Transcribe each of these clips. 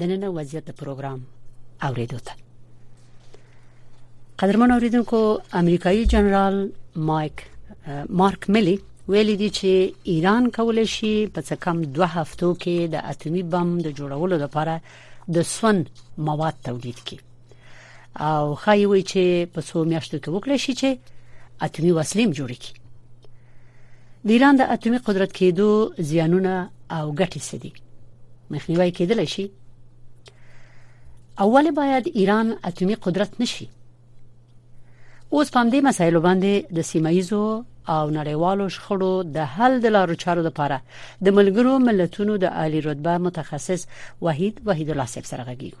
د نن وضعیت پروګرام اوریدو ته قدرمن اوریدونکو امریکایي جنرال مایک مارک ملي ویل دي چې ایران کولای شي په څه کم دوه هفتو کې د اټومي بم د جوړولو لپاره د سون مواد تولید کړي او خای وی چې په څو میاشتو کې وکړی شي چې اتمی وسلیم جوړ کړي د ایران د اتمی قدرت کېدو زیانونه او ګټې څه دي مخنیوي کېدل شي اول باید ایران اتمی قدرت نشي اوس پام دې مسایلو باندې د سیمایزو او نړیوالو شخړو د حل د لارو چارو لپاره د ملګرو ملتونو د عالی رتبه متخصص وحید وحید الله صاحب سره غږیږو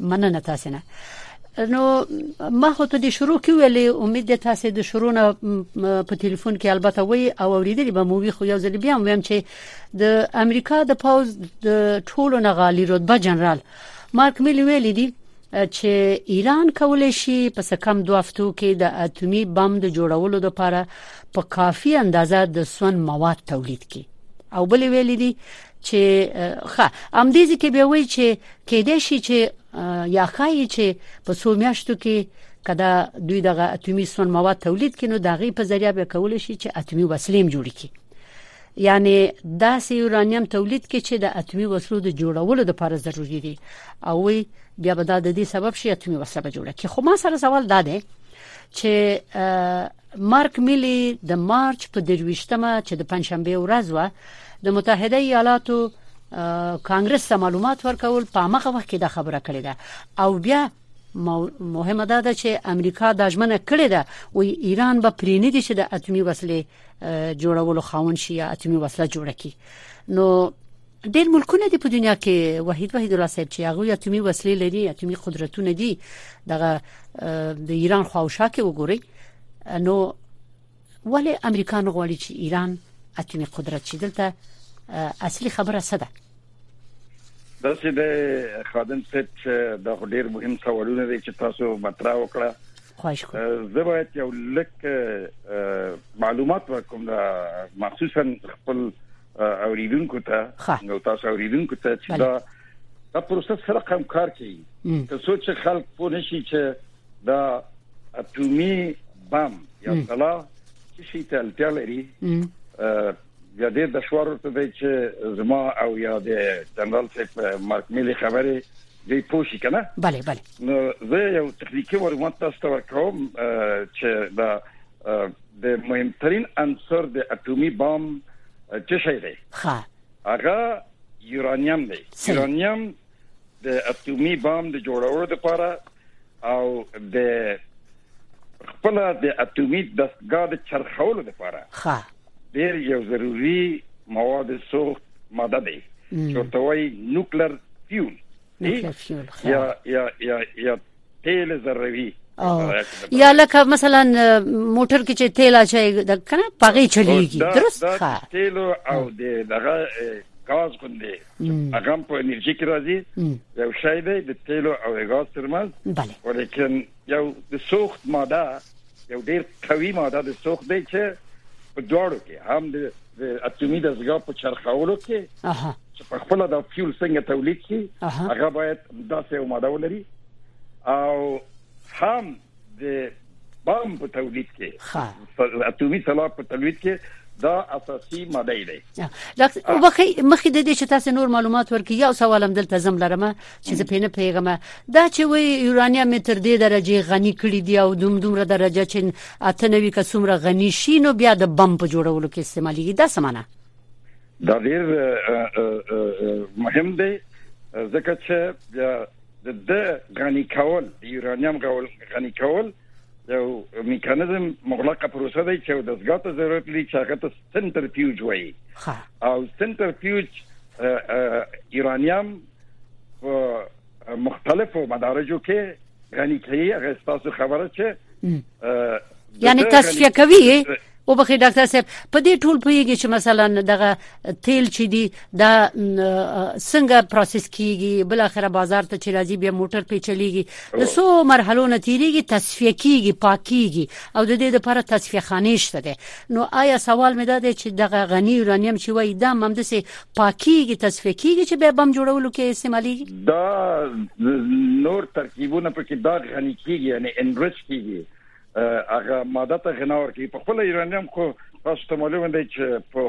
مننه تاسو نه نو ما خو ته د شروع کې ویلې امید ده تاسو د شروع نه په ټلیفون کې البته وی او اوریدلې به مو وی خو یو ځل بیا ویم چې د امریکا د پوز د ټولو نه غالي رتبه جنرال مارک میل ویلې دي چې ایران کولای شي په سکم دوه هفتو کې د اتمی بم د جوړولو لپاره په کافي اندازه د سون مواد تولید کړي او بل ویلې دي چې ښه امدیزي کې به وایي چې کېدای شي چې یا ښایي چې په څو میاشتو کې کدا دوی دغه اتومي سون مواد تولید کړي نو دغه په ذریعہ به کول شي چې اتومي وسلې جوړ کړي یعنی داسې یورانیم تولید کړي چې د اتومي وسلو د جوړولو لپاره ضروری دي او وی بیا به د دې سبب شي اتومي وسله به جوړه کړي خو ما سره سوال دا دی چې مارک میلي د مارچ په درویشتمه چې د پنځشنبه ورځ و د متحده ایالاتو کانګرس ته معلومات ورکول په مخه وخت کې دا خبره کړې ده او بیا مهمه ده ده چې امریکا د ژمنه کړې ده او ایران به پرینې دي چې د اتمی وسلې جوړولو خاون شي یا اتمی وسله جوړه کړي نو ډیر ملکونه دي په دنیا کې وحید وحید الله صاحب چې هغه اتمی وسلې لري اتمی قدرتونه دي دغه د ایران خواوشا کې وګوري نو ولی امریکا نه غواړي چې ایران اتمی قدرت شي دلته اصلي خبره څه ده دا چې د خادم صاحب چې دا ډیر مهم سوالونه دي چې تاسو مطرح وکړه خواهش کوم زه باید یو لک معلومات ورکوم دا مخصوصا خپل اوریدونکو ته نو تاسو اوریدونکو ته چې دا دا پروسه سره کوم کار کوي تر څو چې خلک پوه نشي چې دا اټومي بم یا سلا چې شي ته اړتیا لري یا د دشوار ته دی چې زما او یا د جنرال صاحب مارک ملي خبره دی پوښی کنه bale bale نو زه یو تخنیکی معلومات تاسو ته ورکوم چې دا د مهمترین عنصر د اټومي بام څه شی دی؟ ښه. هغه یورانیم دی. یورانیم د اټومي بام د جوړولو لپاره او د خپل د اټومي دستګاه د چرخولو لپاره ښه ډیر یو ضروری مواد سوخت ماده دی چې ورته وایي نوکلر فیول یا یا یا یا تیل ضروری یا لکه مثلا موټر کې چې تیل اچي د کنه پغې چلیږي درست ښه تیل او د دغه غاز غوندي هغه په انرژي کې راځي یو شی دی د تیل او غاز ترمنځ بله ولیکن یو د سوخت ماده یو ډیر قوي ماده د سوخت دی چې په دواړو کې هم د اتومي دزګا په چرخولو کې اها چې په خپل د فیول څنګه تولید شي هغه باید داسې یو ماده ولري او هم د بم په تولید کې اتومي سلاح په تولید کې دا اساسي ماده دی دا وبخي مخې د دې چې تاسو نور معلومات ورکړي یو سوال هم دلته زم لرم چې زه پینې پیغام دا چې وی یورانیم می تر دې درجه غنی کړی دی او دوم دومره درجه چې اته نوي کسومره غنی شي نو بیا د بم په جوړولو کې استعمالېږي دا سمانه دا ډیر مهم دی ځکه چې د د غنی کول د یورانیم غول غنی کول یو میکانیزم مغلقه پروسه دی چې د دزګا ته ضرورت لري چې هغه ته سنټرفیوج وایي او سنټرفیوج یورانیم په مختلفو مدارجو کې غني کوي هغه تاسو خبره چې یعنی تصفیه کوي او بخې ډاکټر صاحب په دې ټول پویږي چې مثلا دغه تیل چې دی دا څنګه پروسس کیږي بل اخره بازار ته چې راځي بیا موټر پیچلېږي د سو مرحلو نتیریږي تصفیه کیږي پاکیږي او د دې لپاره تصفیه خانه شته ده نو آیا سوال مې دا دی چې دغه غنی یورانیم چې وای دا ممدسه پاکیږي تصفیه کیږي چې به بم جوړولو کې استعماليږي دا نور ترکیبونه په کې دا غني کیږي یعنی انریچ کیږي هغه ماده ته غنا ورکړي په خپل ایرانیم خو تاسو ته معلومه ده چې په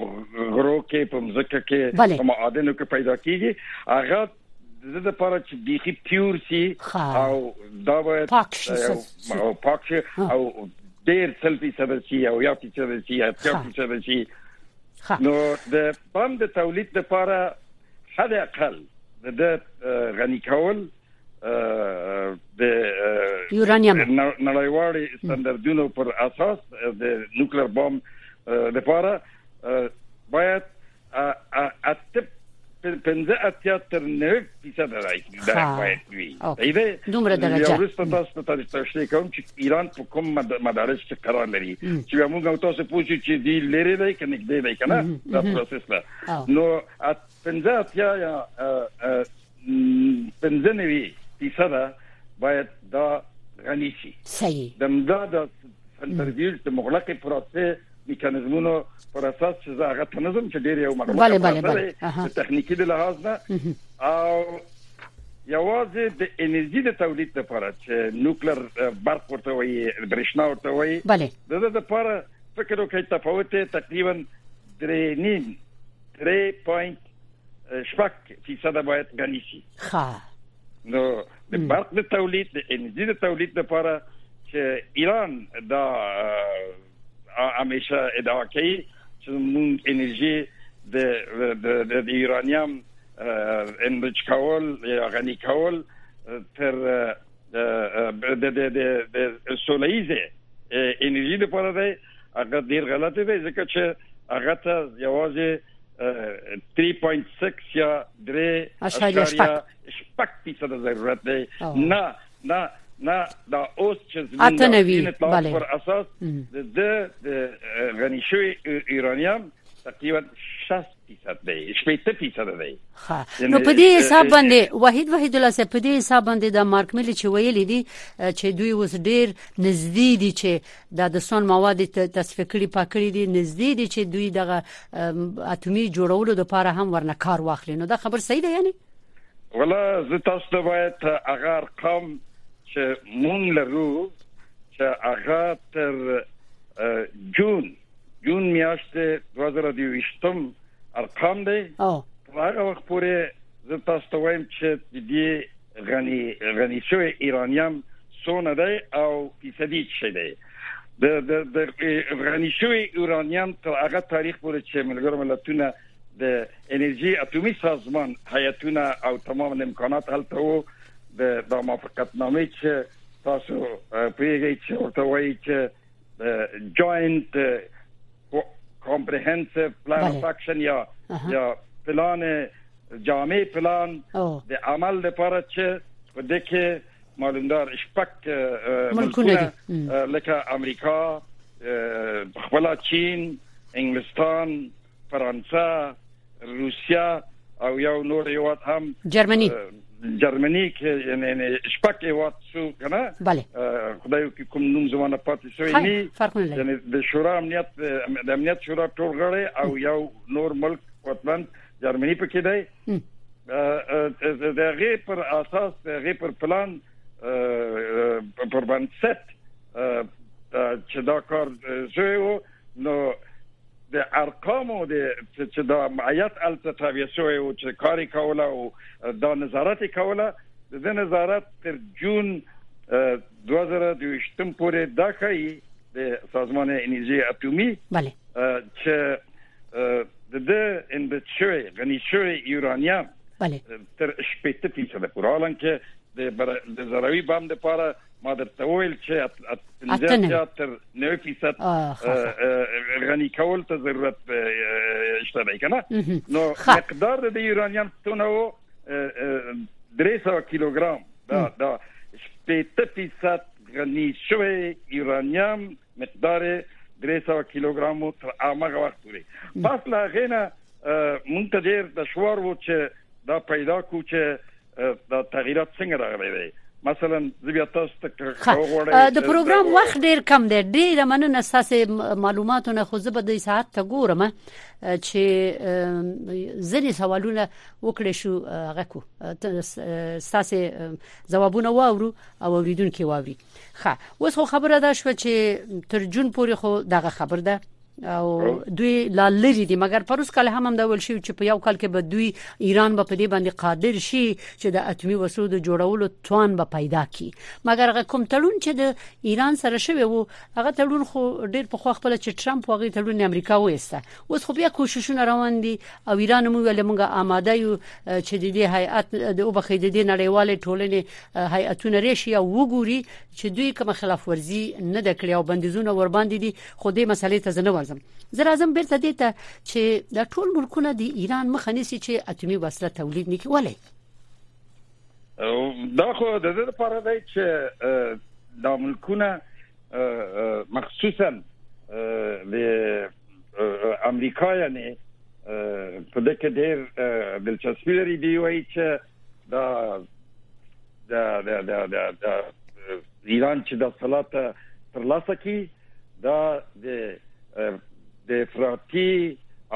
غرو کې په مزکه کې په معادنو کې پیدا کیږي هغه د دې لپاره چې بیخي پیور سي او دا باید پاک شي او پاک شي او ډیر سل فیصد شي او یا فیصد شي یا اتیا فیصد شي نو د پام د تولید لپاره حد اقل د غنی کول د یورانیم نړیوالي ستاندردونو پر اساس د نوکلر بم لپاره باید اته پنځه اتیا تر 90 فیصد راځي دا باید وي ایده دومره درجه یو رسته تاسو ته تاسو ته شي کوم چې ایران په کوم مدارس کې قرار لري چې موږ تاسو پوښتنه چې دی لري دی کنه دی دی کنه دا پروسس ده نو پنځه اتیا یا پنځه نوي فیصده باید دا غني شي صحیح دمدا د انټرویو د مغلقې پروسې میکانیزمونو پر اساس چې زه هغه تنظیم چې ډیر یو مغلقه بله بله بله تخنیکی د لحاظ نه او یوازې د انرژي د تولید لپاره چې نوکلر برق ورته وایي برښنا ورته وایي بله د دې لپاره فکر وکړئ تفاوت تقریبا 3.9 3.9 شپږ فیصد باید غني شي ښه نو د برق د تولید د انرژي د تولید لپاره چې ایران دا همیشه ادعا کوي چې موږ انرژي د د ایرانیام انرژ کول یا غني کول تر د د د د سولېزه انرژي لپاره دی هغه ډیر غلط دی ځکه چې هغه ته یوازې 3.6 یا 3 اشاریه شپږ فیصد ضرورت دی نه نه نه دا اوس چې زموږ د پر اساس د غنی شوی ایرانیان تقریبا 60 فیصد دی شپېته فیصد دی ښه نو په دې حساب باندې وحید وحید الله صاحب په دې حساب باندې د مارک ملي چې ویلي دي چې دوی اوس ډیر نږدې دي چې د دسون مواد تصفیه کړي پاکړي دي نږدې دي چې دوی دغه اتمی جوړولو لپاره هم ورنه کار واخلي نو دا خبر صحیح ده یعنی ولا زه تاسو ته باید هغه ارقام چې مونږ لرو چې هغه تر جون جون میاشت 2022 ارقام دی او هغه وخت پورې زه تاسو ته وایم چې دې غني غني شوی ایرانیان سونه دی او فیصدي څه دی د د غني شوی ایرانیان تر هغه تاریخ پورې چې ملګرو ملتونه د انرژي اټومي سازمان هیئتونه او تمام امکانات هلته وو د د موافقتنامې چې تاسو پیږی چې ورته وایي چې جوینت کمپریهنسیو پلان اف اکشن یا یا پلان جامع پلان د عمل لپاره چې په دې کې معلومدار شپک ملکونه لکه امریکا خپل چین انګلستان فرانسه روسیا او یو نور هیواد هم جرمني جرمني کې یعنی شپږ هیواد شو کنه بله خدای کې کوم نوم زمانه پاتې شوی نه یعنی د شورا امنیت د امنیت شورا ټول غړي او یو نور ملک وطن جرمني پکې دی د غي پر اساس د غي پر پلان پر بنسټ چې دا کار زوی وو نو د ارقامو د چې دا معیت الته تابع شوی او چې کاری کوله او دا نظارت کوله د نظارت تر جون 2022 پورې دا کوي د سازمان انرژي اتمی بله چې د د انبت شوی غنی شوی یورانیم بله تر شپږ ته پیسه ده پرالان کې د د زراوی بام د پاره ما درته وویل چې اته نه تر 90% غني کول ته ضرورت شته دی کنه نو مقدار د یورانیم تونه و 300 کیلوګرام دا دا 70% غني شوی یورانیم مقدار 300 کیلوګرام تر هغه وخت پورې پس لا غنه مونږ ته ډیر د شوار و چې دا پیدا کو چې دا تغیرات څنګه راغلی دی مثلا زه بیا تاسو ته غوړې د پروګرام وخت ډیر کم دی ډیره مننه ساسې معلوماتونه خو زه به د ساعت ته ګورم چې ځینې سوالونه وکړې شو هغه کو ساسې ځوابونه واورو او اوریدونکو واوري ښه اوس خو خبره دا شو چې تر جون پورې خو دغه خبر ده او دوی لا لري دي مګر پروس کال هم هم دا ول شي چې په یو کال کې به دوی ایران به په دې باندې قادر شي چې د اتمی وسلو د جوړولو توان به پیدا کړي مګر هغه کوم تړون چې د ایران سره شوی وو هغه تړون خو ډیر په خو خپل چې ترامپ وغي تړون امریکا وېسته اوس خو بیا کوششونه روان دي او ایران موږ له موږ آماده یو چې د دې هیئت د وبخې د دې نړیوالې ټولنې هیئتونه راشي او وګوري چې دوی کوم خلاف ورزي نه د کړی او بندیزونه ور باندې دي خو دې مسلې ته زنه ورزم زه راځم بیرته دې ته چې د ټول ملکونه د ایران مخ نه سي چې اتمی وسله تولید نه کوي ولې دا خو د دې لپاره دی چې دا ملکونه مخصوصا د امریکا یعنی په دې کې ډېر دلچسپي لري دی وایي چې دا دا دا دا دا, دا ایران چې د صلات تر لاسه کی دا د د افراطي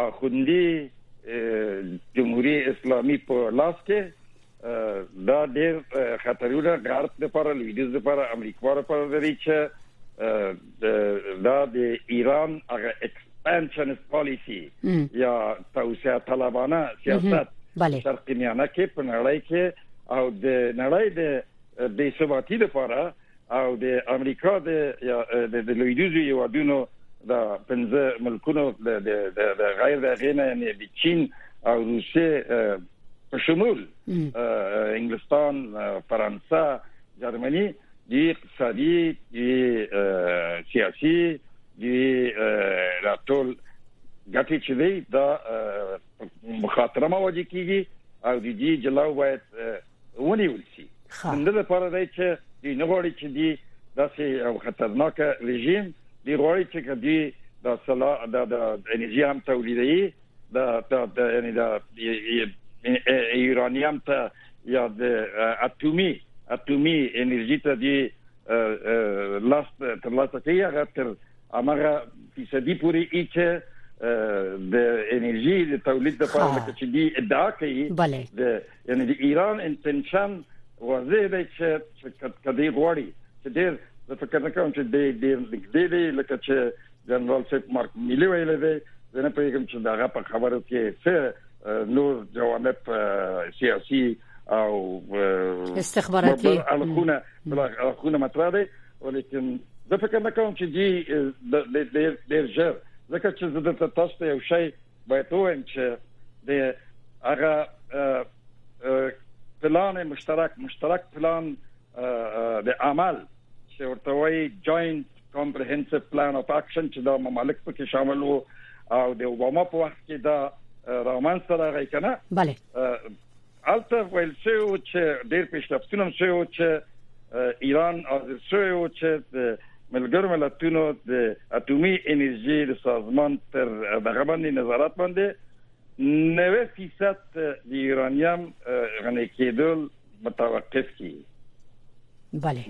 اخوندي جمهوریت اسلامي په لاس کې دا ډیر خطرونه غرب لپاره لویدیز لپاره امریکا لپاره لري چې دا د ایران هغه ایکسپانشن پالیسی یا توسعه طلبانه سیاست بله. شرق میانه کې په نړۍ کې او د نړۍ د بې ثباتی لپاره او د امریکا د د لویدیځو هیوادونو د پنځه ملکونو د د غیر د غینه یعنی د چین او روسیه په شمول انګلستان فرانسه جرمني د اقتصادي د سیاسي د راټول ګټې چې دی دا مخاطره مواجه کیږي او د دې جلاو باید ونیول شي د دې لپاره دی چې دوی نه غواړي چې دی داسې خطرناک رژیم دی غواړي چې دی د سلا د انرژي هم تولیدي د د یعنی د ایرانیم ته یا د اټومي اټومي انرژي ته دی لاس تر لاسه کوي هغه تر امغه فیصدي پوري چې د انرژي د تولید لپاره چې دی ادعا کوي د یعنی د ایران انټنشن واضح دی چې کدی غوړي چې ډیر زه فکر نه کوم چې ډیر ډیر نږدې دی لکه چې جنرال سیف مارک ملي ویل دی زه نه پوهیږم چې داغه په خبرو کې څه نور جوانب سیاسي او استخباراتي الخونه الخونه مطرح دي ولیکن زه فکر نه کوم چې دی د ډیر ډیر ژر ځکه چې زه د تاسو یو شی باید ووایم چې د هغه پلان مشترک مشترک پلان د عمل چې ورته وایي جوینټ کمپریهنسیو پلان اف اکشن چې دا ممالک پکې شامل وو او د اوباما په وخت کې دا رامنځته راغی کنه bale هلته ویل شوی و چې ډېر پیشرفتونه هم شوی و چې ایران حاضر شوی و چې د ملګرو ملتونو د اټومي انرژي د سازمان تر دغه باندې نظارت باندې 90 فیصد د یورانیم غني کېدل متوقف کی بله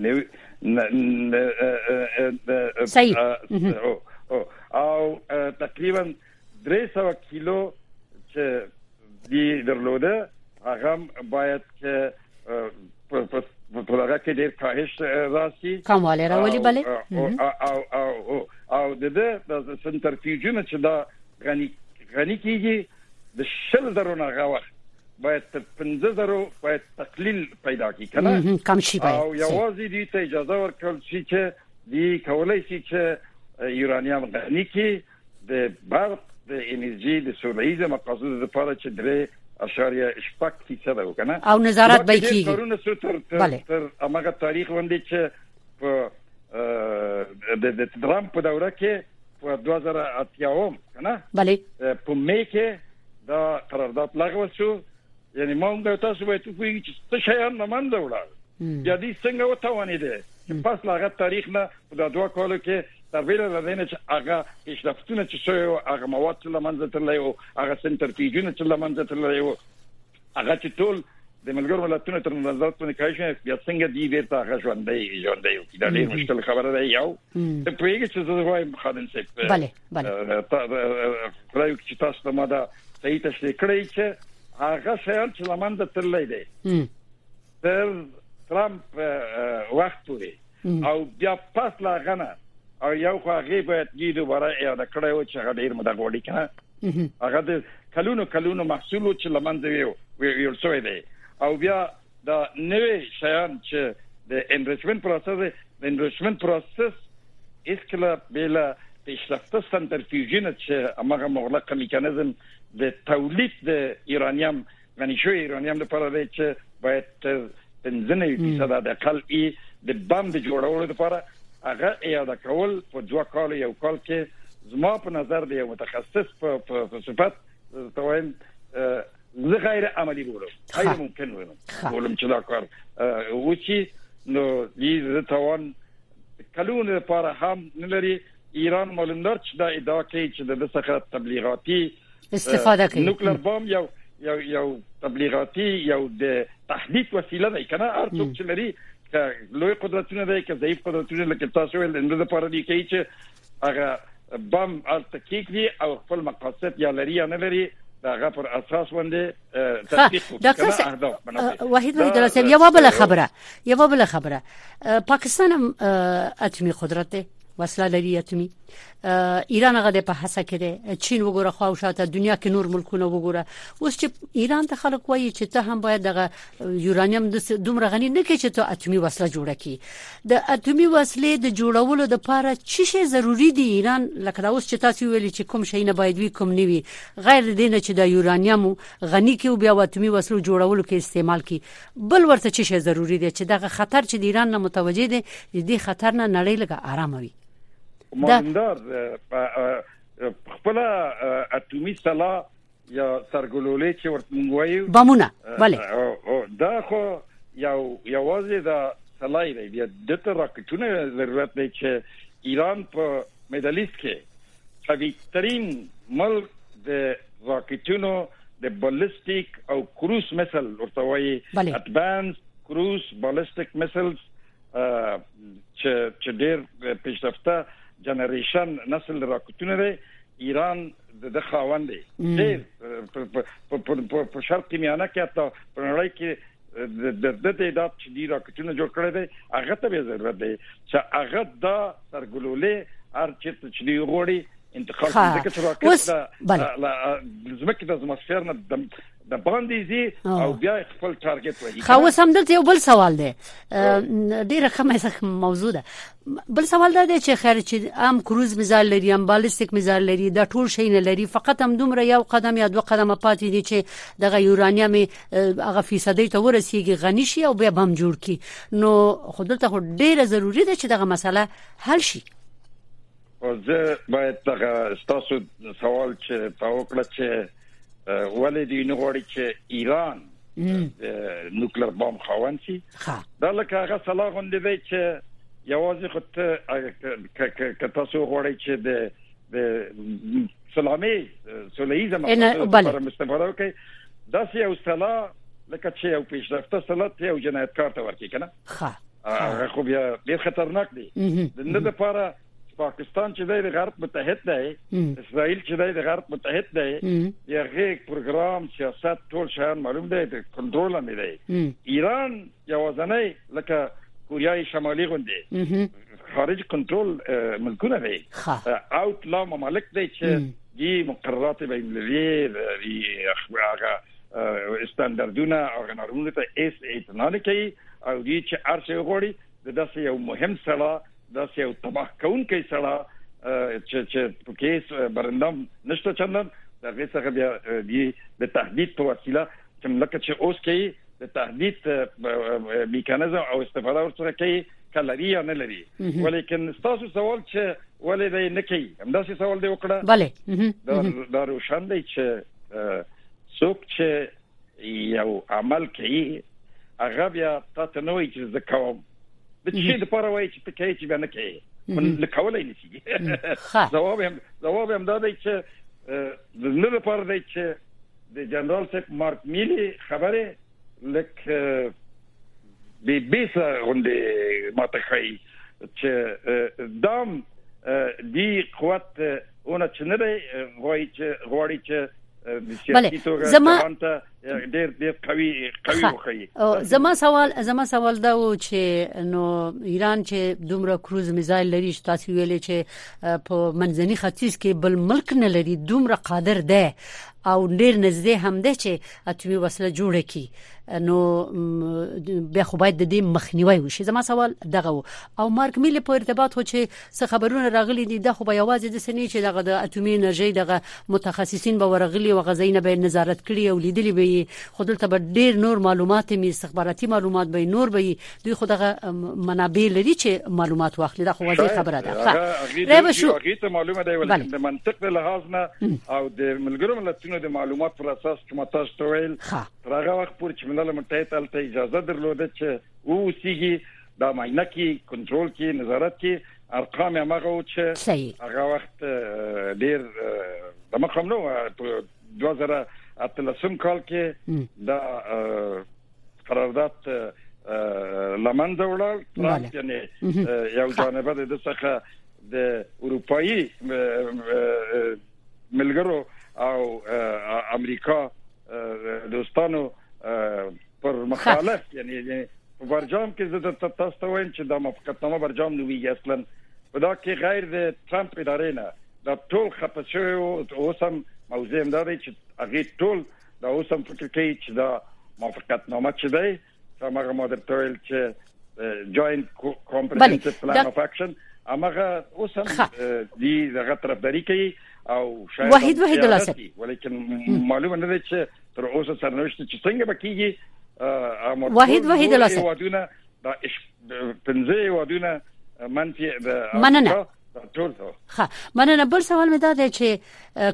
صحیح او تقریبا درې سوه کیلو چې دی درلوده هغه باید که په هغه کې ډیر کاهش راسي کمواله راولي بله او او او د دې سنترفیوجونه چې دا غني غني کیږي د شل زرو نه غوا باید تر 15 زرو باید تقلیل پیدا کی کنه کم شي باید او یوازې دې ته اجازه ورکړل شي چې دی کولای شي چې یورانیم غني کی د برق د انرژي د سوله ییزه مقاصدو لپاره چې درې اشاریه شپږ فیصد وکنه او نظارت به کیږي کارونه سو تر تر, تر امغه تاریخ باندې چې په د ترامپ په دوره کې په 2018 کنه بله په می کې دا قرارداد لغوه شو یعنی ما هم تاسو باید وپوهیږئ چې څه شیان له منځه وړل یا دې څنګه وتوانیدل چې پس له هغه تاریخ نه د دوه کالو کې تر بیره لدینه چې هغه پیشرفتونه چې شوی او هغه مواد چې لمنځه تللی او هغه سنټر پیجونه چې لمنځه تللی او هغه چې ټول د ملګرو ملتونو تر نظر ته نکای شي بیا څنګه دی دې ته هغه ژوندې ژوندې یو کې دا ډېر مشکل خبره ده یو ته پیګه چې زه وایم خادم صاحب بله بله کړای چې تاسو ته ما دا صحیح تشریح کړی چې هغه شیان چې لمن د تللی دی تر ترامپ وخت پورې او بیا پس لا غنه او یو خو هغه باید یې دوباره اعاده کړی و چې هغه ډیر مده غوړی کنه هغه د کلونو کلونو محصول چې لمن دی ویل شوی دی او بیا دا نوي شیان چې د انریچمنت پروسس دی د انریچمنت پروسس هیڅکله بل پیشرفته سنترفیوژي نه چې هغه مغلق میکانیزم د تولید د ایرانیم غني شوی ایرانیم لپاره دی چې باید تر 15% د اقل ای د بم د جوړولو لپاره هغه اعاده کول په دوه کال یو کال کې زما په نظر دی متخصص په صفت توایم زه غیر عملی بولم غیر ممکن بولم بولم چې دا کار وچی نو دې توان کلون لپاره هم نلري ایران معلوم دار چې دا ادعا کوي چې د څخه تبلیغاتي استفاده کوي نوکلر بم یو یو یو تبلیغاتي یو د تهدید وسیله ده کنه هر څوک چې لري لوی قدرتونه دی که ضعیف قدرتونه لکه تاسو ول د لپاره دی کوي چې هغه بم هلته کېږدي او خپل مقاصد یا لري یا نه لري د هغه پر اساس باندې تطبیق وکړي وحید وحید الله صاحب یو بل خبره یو بل خبره پاکستان هم اتمی قدرت دی وسله لري اتمی ایران هغه د په هڅه کې دی چین وګوره خو شاته دنیا کې نور ملکونه وګوره اوس چې ایران ته خلک وایي چې ته هم باید دغه یورانیم د دومره غنی نه کې چې ته اتمی وسله جوړه کی د اتمی وسلې د جوړولو د پاره چی شی ضروری دی ایران لکه دا اوس چې تاسو ویلي چې کوم شی نه باید وی کوم نیوي غیر دې نه چې د یورانیم غنی کې او بیا اتمی وسلو جوړولو کې استعمال کی بل ورته چی شی ضروری دی چې دغه خطر چې د ایران نه متوجه دی دې خطر نه نړۍ لګه آرام وي مالندار خپل اتمی سلاح یا سرګلولې چې ورته مونږ وایو بمونه بله دا خو یو یوازې دا سلای دی بیا د تر راکټونه ضرورت دی چې ایران په میدلیست کې قوي ترين ملک د راکټونو د بالستیک او کروز مثال ورته وایي اډوانس کروز بالستیک مثالز چې چې ډېر پیشرفته جنریشن نسل راکوتونه دی ایران د د خاوند دی په شرق میانه کې حتی په نړۍ کې د د د د چې دی راکټونه جوړ کړی دی هغه ته به ضرورت دی چې هغه دا سرګلولې هر چیرته چې دی غوړي انتقال کړي چې راکټ د زمکه د زمسفیر نه د باندې زی او بیا خپل ټارګټ وهي خو اوس هم دلته یو بل سوال دی ډیر رقمه څخه موضوع ده بل سوال دا دی چې خیر چې ام کروز میزایل لري ام بالستیک میزایل لري دا ټول شي نه لري فقط هم دومره یو قدم یا دوه قدمه پاتې دي چې دغه یورانیم هغه فیصدي ته ورسیږي غني شي او بیا بم جوړ کی نو خو دلته ډیره ضروری ده چې دغه مسله حل شي زه باید دغه ستاسو سوال چې تا وکړه چې ولې دی نه غواړي چې ایران نوکلر بم خاوند شي دا لکه هغه صلاح غوندې وی چې یوازې خو ته که تاسو غواړئ چې د د سلامي سولېزم لپاره مستفاده وکړي دا سه یو صلاح لکه چې یو پیشرفته صلاح ته یو جنایتکار ته ورکی کنه ښه هغه خو بیا ډیر خطرناک دی د نه لپاره پاکستان چې د غرب متحد دی اسرائیل چې د غرب متحد دی یغه پروګرام سیاست ټول شان معلوم دی د کنټرول نه دی ایران یو ځنې لکه کوریای شمالي غوندي خارج کنټرول ملکونه دی اوټ لا ممالک دی چې دی مقررات بین المللي دی هغه استانداردونه او غنارونه ته اس اعتنا نه کوي او دې چې ارسه غوړي د داسې یو مهم سړی داسې یو تباه کونکي سړی چې چې په کیس برندم نشته چندان دا غي څنګه بیا دی د تهدید په وسیله چې ملکه چې اوس کې د تهدید میکانیزم او استفاده ورسره کوي کلري یا نه لري ولیکن تاسو سوال چې ولې دا نه کوي همداسې سوال دی وکړه بله دا روشن دی چې څوک چې یو عمل کوي هغه بیا تاسو نه وایي چې زه کوم د څه د پاره وایي چې ته کوي چې بیا نه کوي من کولای نشي جواب هم جواب هم دا دی چې د نه لپاره دی چې د جنرال سیف مارک میلی خبره لکه بي بي سا غوندي ماته خي چې دام دی قوت اونه چې نه دی غواړي چې غواړي چې بله زما ډیر ډیر قوي قوي وخی زما سوال زما سوال دا و چې نو ایران چې دومره کروز میزایل لري چې تاسو ویلې چې په منځني ختیځ کې بل ملک نه لري دومره قادر ده او ډیر نږدې هم ده چې اتومي وسله جوړه کی نو بیا خو باید د دې مخنیوي وشي زما سوال دغه او مارک میل په ارتباط هو چې څه خبرونه راغلي دي د خو به یوازې د سنې چې دغه د اتومي انرژي دغه متخصصین به ورغلي او غزاینه به نظارت کړي او لیدلی به خو دلته به ډیر نور معلومات می استخباراتي معلومات به نور به دوی خو دغه منابع لري چې معلومات واخلي دا خو واضح خبره ده ښه راو شو هغه ته معلومه ده ولې د منطق له لحاظ نه او د ملګرو ملتونو د معلومات پر اساس کوم تاسو ته ویل راغه وخت پورې چې ملل متحد تلته اجازه درلوده چې او سیږي دا ماینه کې کنټرول کې نظارت کې ارقام هغه و چې هغه وخت ډیر د مخ هم نو 2013 کال کې دا قرارداد لمنځه وړل ترامپ یعنی یو جانب د څخه د اروپאי ملګرو او امریکا دوستانو پر مخالف یعنی برجام کې زه د تاسو ته وایم چې د موافقتنامه برجام نوميږي اصلا په دا کې غیر د ترامپ ادارې نه دا ټول خپه شوی او اوس هم موضوع هم دا دی چې هغه ټول دا اوس هم فکر کوي چې دا موافقت نامه چې دی چې هغه ما درته ویل چې جوائنت کمپریهنسیو پلان اف اکشن هغه اوس هم دی دغه طرفداري کوي او شاید وحید وحید الله صاحب ولیکن معلومه نه ده چې تر اوسه سرنوشت چې څنګه بکیږي وحید وحید الله صاحب دا پنځه وادونه منفي د مننه ټول هو ښه مننه بل سوال مې دا دی چې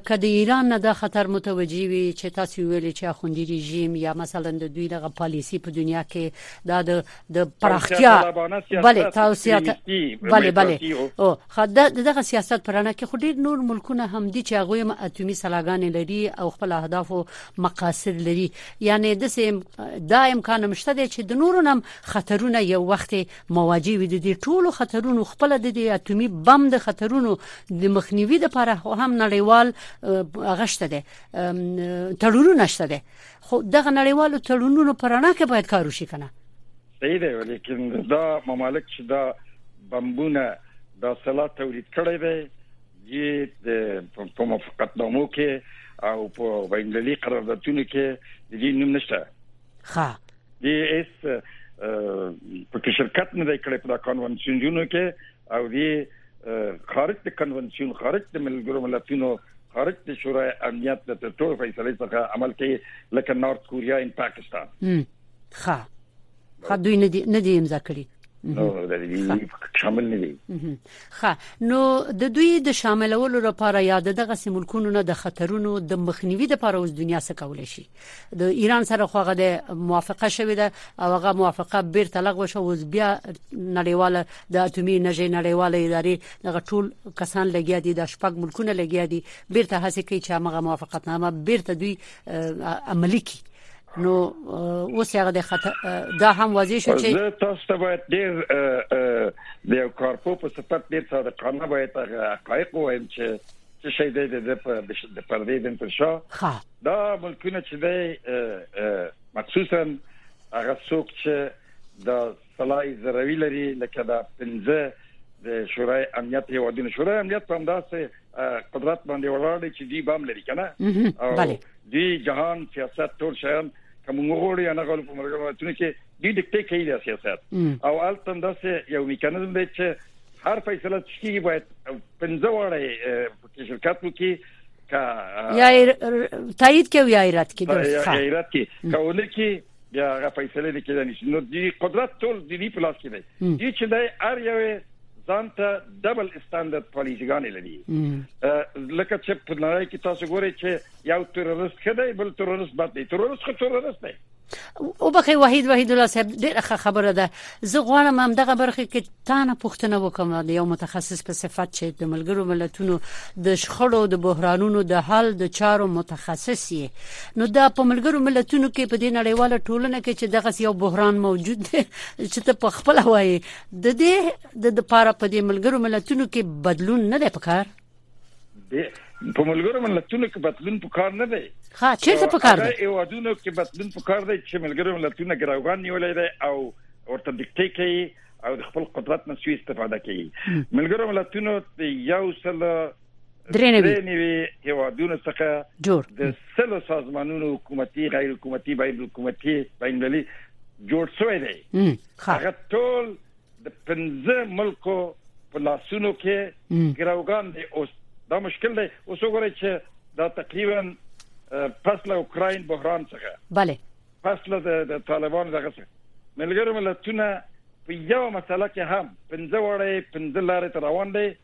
که د ایران نه دا خطر متوجي وي چې تاسو ویلي چې اخوندي رژیم یا مثلا د دوی دغه پالیسی په دنیا کې دا د د پراختیا بله توسعه بله بله او خدای دغه سیاست پرانه کې خو ډیر نور ملکونه هم دي چې هغه هم اتمی سلاګان لري او خپل اهداف او مقاصد لري یعنی د سیم دا امکان مشته دی چې د نورو نم خطرونه یو وخت مواجه وي د دې ټولو خطرونو خپل د دې اتومي بم د خطرونو د مخنیوي لپاره هم نړیوال غشته ده تړونونه شته ده خو دغه نړیوالو تړونونو پرانا کې باید کار وشي کنه صحیح دی ولیکن دا ممالک چې دا بمبونه دا سلا تولید کړی دی یې په موافقتنامو کې او په بینالمللي قراردادونو کې د دې نوم نشته ښه دی اس په کې شرکت نه دی کړی په کنوانسیونونو کې او دی خارج د کنوانسیون خارج د ملګرو ملتونو خارج د شورای امنیت د ټول فیصله څخه عمل کوي لکه نارت کوریا ان پاکستان ښه ښه دوی نه دي نه دي امضا کړی نو د دې شامل نه دي ښه نو د دوی د شاملولو لپاره یا دغه سیملکونو نه د خطرونو د مخنیوي لپاره اوس دنیا څه کولای شي د ایران سره خوغه د موافقه شوې ده او هغه موافقه بیرته لغوه شو اوس بیا نړیواله د اټومي انرژي نړیواله ادارې دغه ټول کسان لګیا دي د شپږ ملکونه لګیا دي بیرته هڅه کوي چې هغه موافقت نامه بیرته دوی عملی کړي نو اوس هغه د خطر دا هم واضح شو چې زه تاسو ته باید ډیر د کارپو په صفت ډیر صادقانه باید هغه حقایق وایم چې څه شي د پردې د انتشار دا ملکونه چې دی مخصوصا هغه څوک چې د سلای زروي لري لکه دا پنځه د شورای امنیت یو د شورای امنیت په انداسه قدرت باندې ولاړ دي چې دی بام لري کنه او دی جهان سیاست ټول شیان کوم غوړي نه غوړي په مرګونو کې دی ډیکټې کوي د سیاست او الته انداسه یو میکانیزم دی چې هر فیصله چې باید پنځه وړه چې شرکت وکړي که یا تایید کوي یا رد کوي درست ښه یا رد کوي کونه کې بیا هغه فیصله لیکل نه شي نو دی قدرت ټول دی په لاس کې دی دی چې دی ار یو ځان ته ډبل استاندارد پالیسیګان لري لکه چې په نړۍ کې تاسو ګورئ چې یو تروریست خدای بل تروریست بد دی تروریست خو تروریست دی او بخې وحید وحید الله صاحب ډیره خبره ده زه غواړم هم دغه برخه کې تا نه پوښتنه وکم د یو متخصص په صفت چې د ملګرو ملتونو د شخړو د بحرانونو د حل د چارو متخصص یې نو دا په ملګرو ملتونو کې په دې نړیواله ټولنه کې چې دغه یو بحران موجود دی چې ته په خپل وایي د دې د لپاره په دې ملګرو ملتونو کې بدلون نه دی پکار په ملګرو ملتونو کې بدلون په کار نه دی ها چیرته په کار دی یو ادونو کې بدلون په کار دی چې ملګرو ملتونو ګراوغان نیولای دی او ورته دکټي کوي او د خپل قدرت نه سوي استفاده کوي ملګرو ملتونو یو سل درنوي هیوادونو څخه جوړ د سلو سازمانونو حکومتي غیر حکومتي بین حکومتي بین المللي جوړ شوی دی هغه ټول د پنځه ملکو په لاسونو کې ګروګان دی اوس دا مشکل دی اوس وګورئ چې دا تقریبا پس له اوکراین بحران څخه بله پس له د طالبانو دغه څخه ملګرو ملتونه په یو مسله کې هم پنځه وړې پنځه لارې روان دي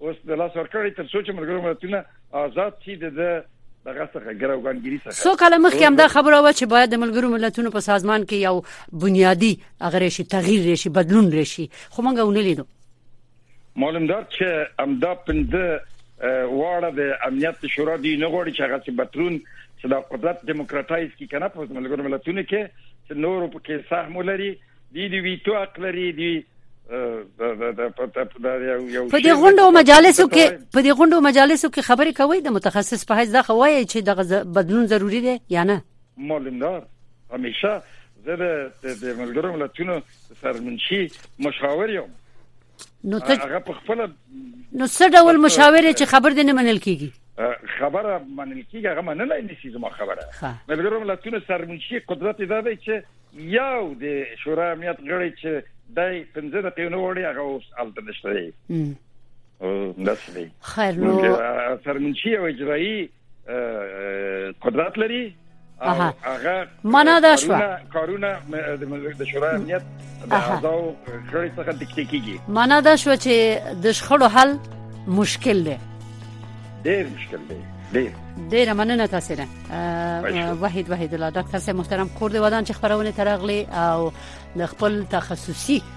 اوس د لاس ورکړی تر څو چې ملګرو ملتونه آزاد شي د دغه څخه ګروګانګيري څخه څو کاله مخکې هم دا خبره و چې باید د ملګرو ملتونو په سازمان کې یو بنیادی اغره شي تغییر راشي بدلون راشي خو مونږ ونه لیدو معلوم ده چې امدا پنده واړه د امنیت شورا دی نه غوړي چې هغه څه بترون چې دا قدرت دیموکراتایز کی کنه په ملګرو ملتونو کې چې نور په کې سهم لري دی دی ویتو حق لري دی په دې غونډو مجالسو کې په دې غونډو مجالسو کې خبرې کوي د متخصص په حیث دا خوایي چې دغه بدلون ضروری دی یا نه معلومدار همیشه زه د ملګرو ملتونو سرمنشي مشاور یم نو ته هغه په خپل نو څه ډول مشاور چې خبر دې نه منل کیږي خبره منل کیږي هغه منلای نشي زما خبره مې د روم لاتونو سرمنشي قدرت دا دی چې یو د شورا امنیت غړي چې دای 15 دقیقې نو وړي هغه اوس الته نشته دی او داسې دی خیر نو سرمنشي او اجرایی قدرت لري او هغه معنا دا شو کارونه د شورای امنیت د اعضاو غړي څخه دکتې کیږي معنا دا شو چې د شخړو حل مشکل دی ډېر مشکل دی ډېر ډیره مننه تاسو نه وحید وحید الله ډاکټر صاحب محترم کور دی ودان چې خبرونه ترغلي او د خپل تخصصي